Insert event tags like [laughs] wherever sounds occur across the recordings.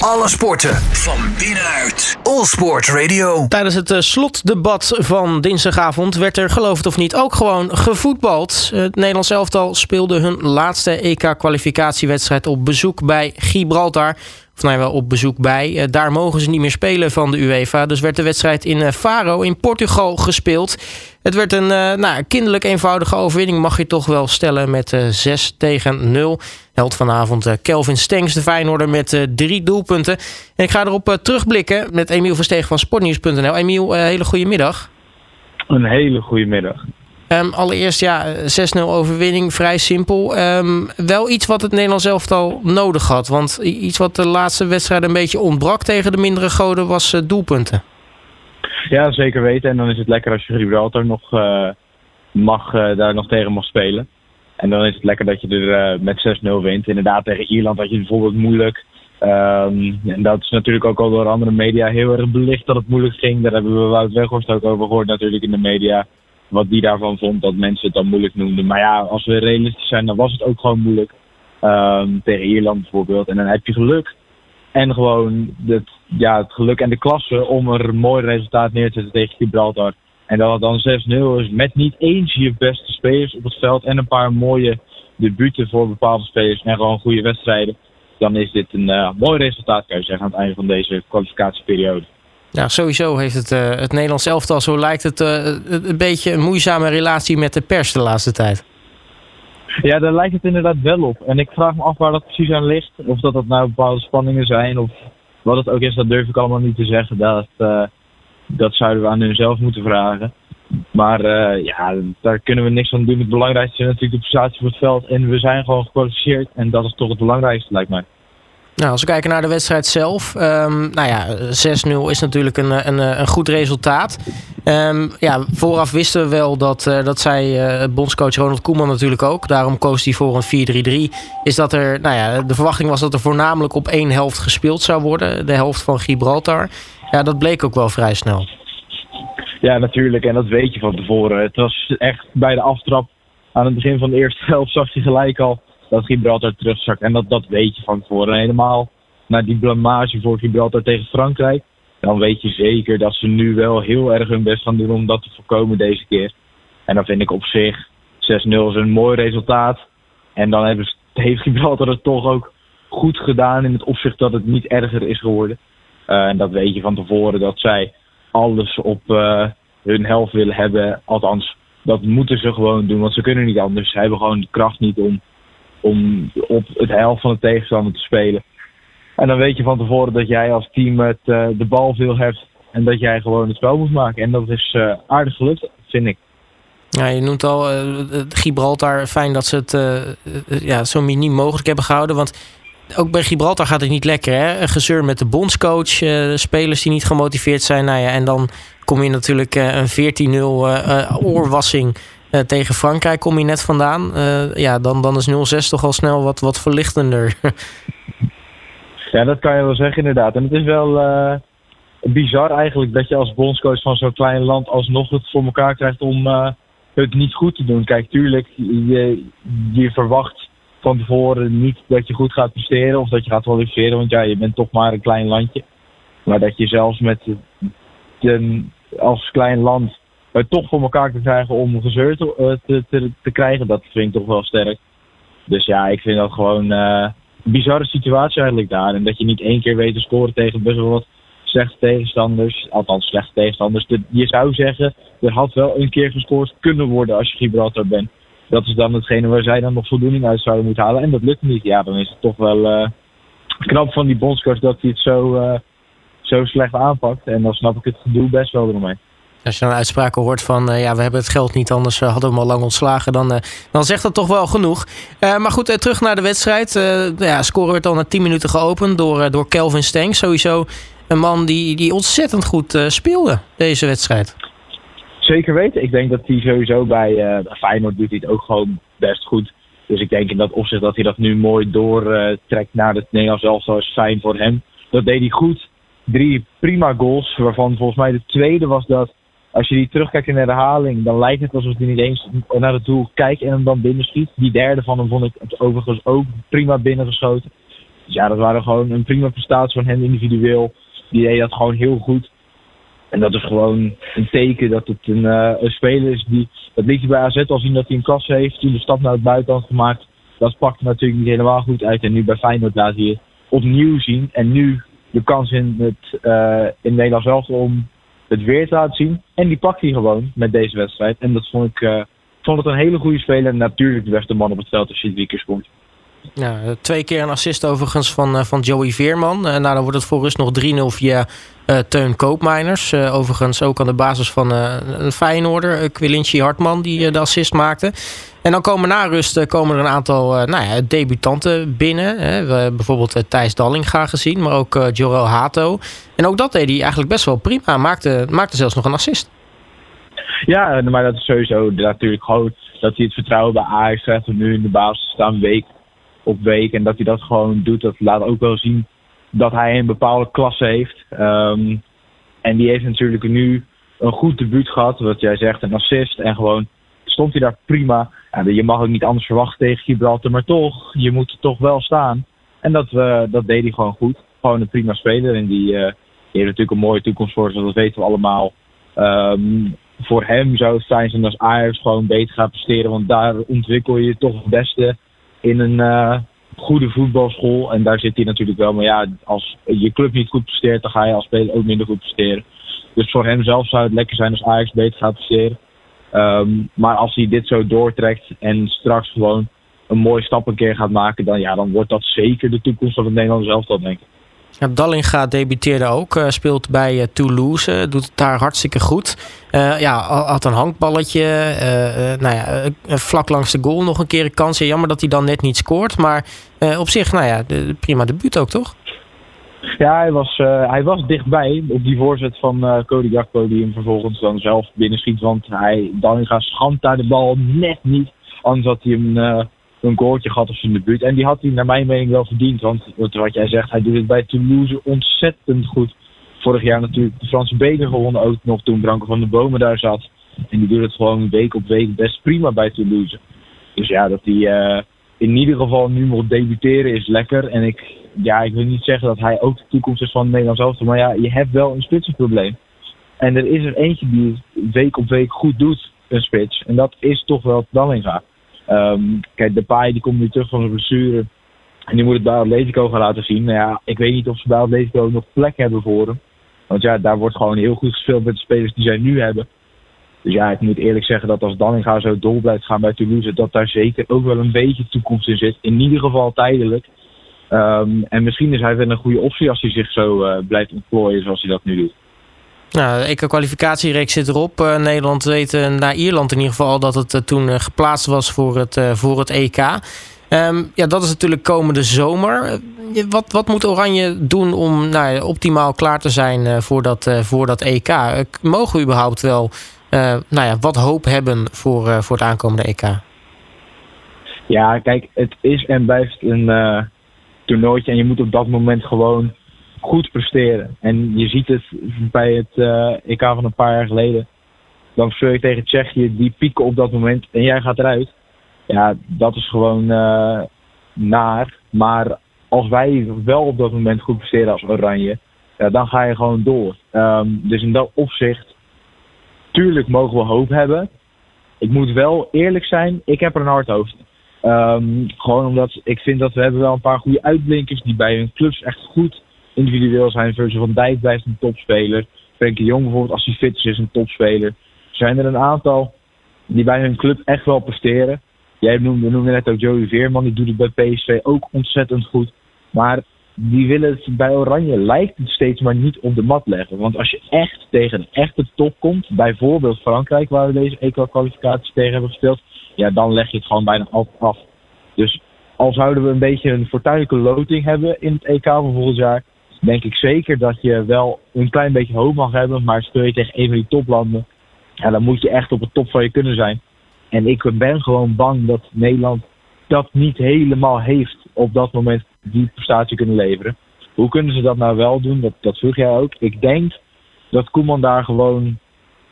Alle sporten van binnenuit. All Sport Radio. Tijdens het eh, slotdebat van dinsdagavond werd er, geloof het of niet, ook gewoon gevoetbald. Het Nederlands elftal speelde hun laatste EK-kwalificatiewedstrijd op bezoek bij Gibraltar. Of nou ja, wel op bezoek bij. Eh, Daar mogen ze niet meer spelen van de UEFA. Dus werd de wedstrijd in eh, Faro in Portugal gespeeld. Het werd een eh, nou, kinderlijk eenvoudige overwinning, mag je toch wel stellen, met eh 6 tegen 0. Held vanavond Kelvin Stengs, de Feyenoorder, met drie doelpunten. En ik ga erop terugblikken met Emiel Versteeg van Sportnieuws.nl. Emiel, hele goede middag. Een hele goede middag. Ehm, allereerst, ja, eh, 6-0 overwinning, vrij simpel. Ehm, wel iets wat het Nederlands elftal nodig had. Want iets wat de laatste wedstrijd een beetje ontbrak tegen de mindere goden was eh, doelpunten. Ja, zeker weten. En dan is het lekker als je Gibraltar nog eh, mag, eh, daar nog tegen mag spelen. En dan is het lekker dat je er met 6-0 wint. Inderdaad, tegen Ierland had je het bijvoorbeeld moeilijk. Ehm, en dat is natuurlijk ook al door andere media heel erg belicht dat het moeilijk ging. Daar hebben we Wout Weghorst ook over gehoord natuurlijk in de media. Wat die daarvan vond, dat mensen het dan moeilijk noemden. Maar ja, als we realistisch zijn, dan was het ook gewoon moeilijk. Ehm, tegen Ierland bijvoorbeeld. En dan heb je geluk. En gewoon het, ja, het geluk en de klasse om er een mooi resultaat neer te zetten tegen Gibraltar. En dat het dan 6-0 is met niet eens je beste spelers op het veld en een paar mooie debuten voor bepaalde spelers en gewoon goede wedstrijden. Dan is dit een eh, mooi resultaat, kan je zeggen, aan het einde van deze kwalificatieperiode. Ja, sowieso heeft het, eh, het Nederlands elftal, zo lijkt het, eh, een een beetje een moeizame relatie met de pers de laatste tijd. Ja, daar lijkt het inderdaad wel op. En ik vraag me af waar dat precies aan ligt. Of dat dat nou bepaalde spanningen zijn of wat het ook is, dat durf ik allemaal niet te zeggen. Dat, eh, dat zouden we aan hun zelf moeten vragen. Maar ja, daar kunnen we niks aan doen. Het belangrijkste is natuurlijk de prestatie op het veld. En we zijn gewoon gekwalificeerd. En dat is toch het belangrijkste, lijkt mij. Nou, als we kijken naar de wedstrijd zelf. ehm, nou ja, 6-0 is natuurlijk een, een, een goed resultaat. Ehm, ja, vooraf wisten we wel dat, eh, dat eh, bondscoach Ronald Koeman natuurlijk ook. Daarom koos hij voor een 4-3-3. Is dat er, nou ja, de verwachting was dat er voornamelijk op één helft gespeeld zou worden. De helft van Gibraltar. Ja, dat bleek ook wel vrij snel. Ja, natuurlijk. En dat weet je van tevoren. Het was echt bij de aftrap aan het begin van de eerste helft zag je gelijk al dat Gibraltar terugzakt. En dat, dat weet je van tevoren. En helemaal na die blamage voor Gibraltar tegen Frankrijk. Dan weet je zeker dat ze nu wel heel erg hun best gaan doen om dat te voorkomen deze keer. En dan vind ik op zich 6-0 is een mooi resultaat. En dan hebben, [laughs] heeft Gibraltar het toch ook goed gedaan in het opzicht dat het niet erger is geworden. Eh, en dat weet je van tevoren dat zij alles op eh, hun helft willen hebben. Althans, dat moeten ze gewoon doen, want ze kunnen niet anders. Ze hebben gewoon de kracht niet om, om op het helft van de tegenstander te spelen. En dan weet je van tevoren dat jij als team het, eh, de bal veel hebt en dat jij gewoon het spel moet maken. En dat is eh, aardig gelukt, vind ik. Ja, je noemt al eh, Gibraltar. Fijn dat ze het ja, zo miniem mogelijk hebben gehouden. Want ook bij Gibraltar gaat het niet lekker. Hè? Een gezeur met de bondscoach. spelers die niet gemotiveerd zijn. Nou ja, en dan kom je natuurlijk een 14-0 eh, eh, oorwassing eh, tegen Frankrijk. Kom je net vandaan. Eh, ja, dan, dan is 0-6 toch al snel wat, wat verlichtender. [laughs] Ja, dat kan je wel zeggen inderdaad. En het is wel eh, bizar eigenlijk dat je als bondscoach van zo'n klein land alsnog het voor elkaar krijgt om het niet goed te doen. Kijk, tuurlijk, je, je verwacht van tevoren niet dat je goed gaat presteren of dat je gaat kwalificeren, want ja, je bent toch maar een klein landje. Maar dat je zelfs met de, als klein land het toch voor elkaar kan krijgen om gezeur te, eh, te, te, te krijgen, dat vind ik toch wel sterk. Dus ja, ik vind dat gewoon eh, een bizarre situatie eigenlijk daar. En dat je niet één keer weet te scoren tegen best wel wat slechte tegenstanders. Althans, slechte tegenstanders. De- je zou zeggen, er had wel een keer gescoord kunnen worden als je Gibraltar bent. Dat is dan hetgene waar zij dan nog voldoening uit zouden moeten halen. En dat lukt niet. Ja, dan is het toch wel eh, knap van die bondscoach dat hij het zo, eh, zo slecht aanpakt. En dan snap ik het gedoe best wel eromheen. Als je dan uitspraken hoort van eh, ja, we hebben het geld niet, anders eh, hadden we hem al lang ontslagen, dan, eh, dan zegt dat toch wel genoeg. Maar goed, terug naar de wedstrijd. Ja, scoren werd al na 10 minuten geopend door, door Kelvin Stengs. Sowieso een man die, die ontzettend goed speelde deze wedstrijd. Zeker weten. Ik denk dat hij sowieso bij, bij Feyenoord doet hij het ook gewoon best goed. Dus ik denk in dat opzicht dat hij dat nu mooi doortrekt naar het Nederlands elftal is fijn voor hem. Dat deed hij goed. Drie prima goals, waarvan volgens mij de tweede was dat als je die terugkijkt in de herhaling, dan lijkt het alsof hij niet eens naar het doel kijkt en hem dan binnenschiet. Die derde van hem vond ik overigens ook prima binnengeschoten. Dus ja, dat waren gewoon een prima prestatie van hem individueel. Die deed dat gewoon heel goed. En dat is gewoon een teken dat het een, uh, een speler is die. Dat liet bij AZ al zien dat hij een klasse heeft. Toen de stap naar het buitenland gemaakt. Dat pakte natuurlijk niet helemaal goed uit. En nu bij Feyenoord laat hij het opnieuw zien. En nu de kans in het uh, in Nederland zelf om het weer te laten zien. En die pakt hij gewoon met deze wedstrijd. En dat vond ik, uh, vond het een hele goede speler. En natuurlijk de beste man op het veld als je drie komt. Twee keer een assist overigens van, uh, van Joey Veerman. Uh, nou, dan wordt het voor rust nog 3-0 via uh, Teun Koopmeiners. overigens ook aan de basis van een Feyenoorder, uh, Hartman, die de assist maakte. En dan komen na rust komen er een aantal nou ja, debutanten binnen. Hè. We hebben bijvoorbeeld Thijs Dallinga gezien, maar ook Jorel Hato. En ook dat deed hij eigenlijk best wel prima. Maakte, maakte zelfs nog een assist. Ja, maar dat is sowieso natuurlijk gewoon dat hij het vertrouwen bij Ajax om nu in de basis staan week op week. En dat hij dat gewoon doet, dat laat ook wel zien dat hij een bepaalde klasse heeft. Um, en die heeft natuurlijk nu een goed debuut gehad, wat jij zegt, een assist. En gewoon stond hij daar prima. Je mag ook niet anders verwachten tegen Gibraltar, maar toch, je moet er toch wel staan. En dat, uh, dat deed hij gewoon goed. Gewoon een prima speler. En die, uh, die heeft natuurlijk een mooie toekomst voor zich, dat weten we allemaal. Um, voor hem zou het fijn zijn als Ajax gewoon beter gaat presteren, want daar ontwikkel je toch het beste in een uh, goede voetbalschool. En daar zit hij natuurlijk wel. Maar ja, als je club niet goed presteert, dan ga je als speler ook minder goed presteren. Dus voor hem zelf zou het lekker zijn als Ajax beter gaat presteren. Um, maar als hij dit zo doortrekt en straks gewoon een mooie stap een keer gaat maken, dan, ja, dan wordt dat zeker de toekomst van het Nederlands elftal, denk ik. Ja, Dallinga debuteerde ook, uh, speelt bij uh, Toulouse, doet het daar hartstikke goed. Ja, had een hankballetje, nou ja, vlak langs de goal nog een keer een kans. Jammer dat hij dan net niet scoort, maar op zich, nou ja, de, prima debuut ook, toch? Ja, hij was, hij was dichtbij op die voorzet van Cody Gakpo, die hem vervolgens dan zelf binnenschiet. Want hij, Dallinga schandt daar de bal net niet, anders had hij hem een goaltje gehad op zijn debuut. En die had hij naar mijn mening wel verdiend. Want wat jij zegt, hij doet het bij Toulouse ontzettend goed. Vorig jaar natuurlijk de Franse beker gewonnen ook nog toen Branko van de Bomen daar zat. En die doet het gewoon week op week best prima bij Toulouse. Dus ja, dat hij uh, in ieder geval nu moet debuteren is lekker. En ik, ja, ik wil niet zeggen dat hij ook de toekomst is van het Nederlands elftal. Maar ja, je hebt wel een spitsenprobleem. En er is er eentje die week op week goed doet, een spits. En dat is toch wel Dallinga. Um, kijk, de paai die komt nu terug van zijn blessure. En die moet het bij Atletico gaan laten zien. Nou ja, ik weet niet of ze bij Atletico nog plek hebben voor hem. Want ja, daar wordt gewoon heel goed gespeeld met de spelers die zij nu hebben. Dus ja, ik moet eerlijk zeggen dat als Danninga zo door blijft gaan bij Toulouse, dat daar zeker ook wel een beetje toekomst in zit. In ieder geval tijdelijk. Um, en misschien is hij wel een goede optie als hij zich zo uh, blijft ontplooien zoals hij dat nu doet. Nou, de EK-kwalificatiereeks zit erop. Uh, Nederland weet uh, naar Ierland in ieder geval dat het uh, toen geplaatst was voor het, voor het EK. Um, ja, dat is natuurlijk komende zomer. wat, wat moet Oranje doen om nou, optimaal klaar te zijn voor, dat, voor dat EK? mogen we überhaupt wel nou ja, wat hoop hebben voor, voor het aankomende EK? Ja, kijk, het is en blijft een toernooitje. En je moet op dat moment gewoon goed presteren. En je ziet het bij het uh, EK van een paar jaar geleden. Dan speel je tegen Tsjechië, die pieken op dat moment en jij gaat eruit. Ja, dat is gewoon uh, naar. Maar als wij wel op dat moment goed presteren als Oranje, ja, dan ga je gewoon door. Um, dus in dat opzicht, tuurlijk mogen we hoop hebben. Ik moet wel eerlijk zijn, ik heb er een hard hoofd. Um, gewoon omdat ik vind dat we hebben wel een paar goede uitblinkers die bij hun clubs echt goed individueel zijn. Virgil van Dijk blijft een topspeler. Frenkie Jong bijvoorbeeld, als hij fit is, is een topspeler. Zijn er een aantal die bij hun club echt wel presteren. Jij noemde, net ook Joey Veerman, die doet het bij PSV ook ontzettend goed. Maar die willen het bij Oranje, lijkt het steeds maar niet op de mat leggen. Want als je echt tegen een echte top komt, bijvoorbeeld Frankrijk, waar we deze EK-kwalificatie tegen hebben gespeeld, ja, dan leg je het gewoon bijna af. Dus al zouden we een beetje een fortuinlijke loting hebben in het EK van volgend jaar, denk ik zeker dat je wel een klein beetje hoop mag hebben. Maar speel je tegen een van die toplanden, ja, dan moet je echt op het top van je kunnen zijn. En ik ben gewoon bang dat Nederland dat niet helemaal heeft op dat moment die prestatie kunnen leveren. Hoe kunnen ze dat nou wel doen? Dat, dat vroeg jij ook. Ik denk dat Koeman daar gewoon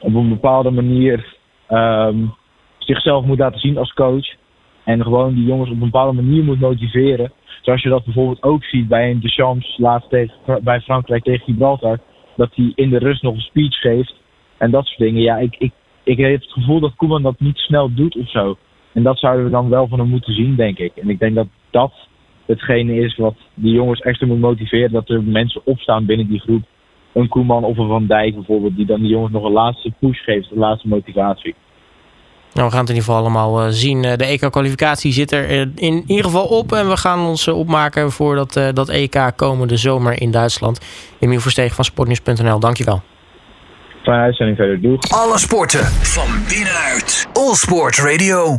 op een bepaalde manier um, zichzelf moet laten zien als coach. En gewoon die jongens op een bepaalde manier moet motiveren. Zoals je dat bijvoorbeeld ook ziet bij een Deschamps laatst tegen, bij Frankrijk tegen Gibraltar. Dat hij in de rust nog een speech geeft. En dat soort dingen. Ja, ik, ik, ik heb het gevoel dat Koeman dat niet snel doet of zo. En dat zouden we dan wel van hem moeten zien, denk ik. En ik denk dat dat hetgene is wat die jongens extra moet motiveren. Dat er mensen opstaan binnen die groep. Een Koeman of een Van Dijk bijvoorbeeld. Die dan die jongens nog een laatste push geeft. Een laatste motivatie. Nou, we gaan het in ieder geval allemaal uh, zien. De EK-kwalificatie zit er in, in ieder geval op. En we gaan ons uh, opmaken voor dat, uh, dat EK komende zomer in Duitsland. Emiel Versteeg van Sportnieuws.nl, dankjewel. Fijne uitzending verder, doeg. Alle sporten van binnenuit. All Sport Radio.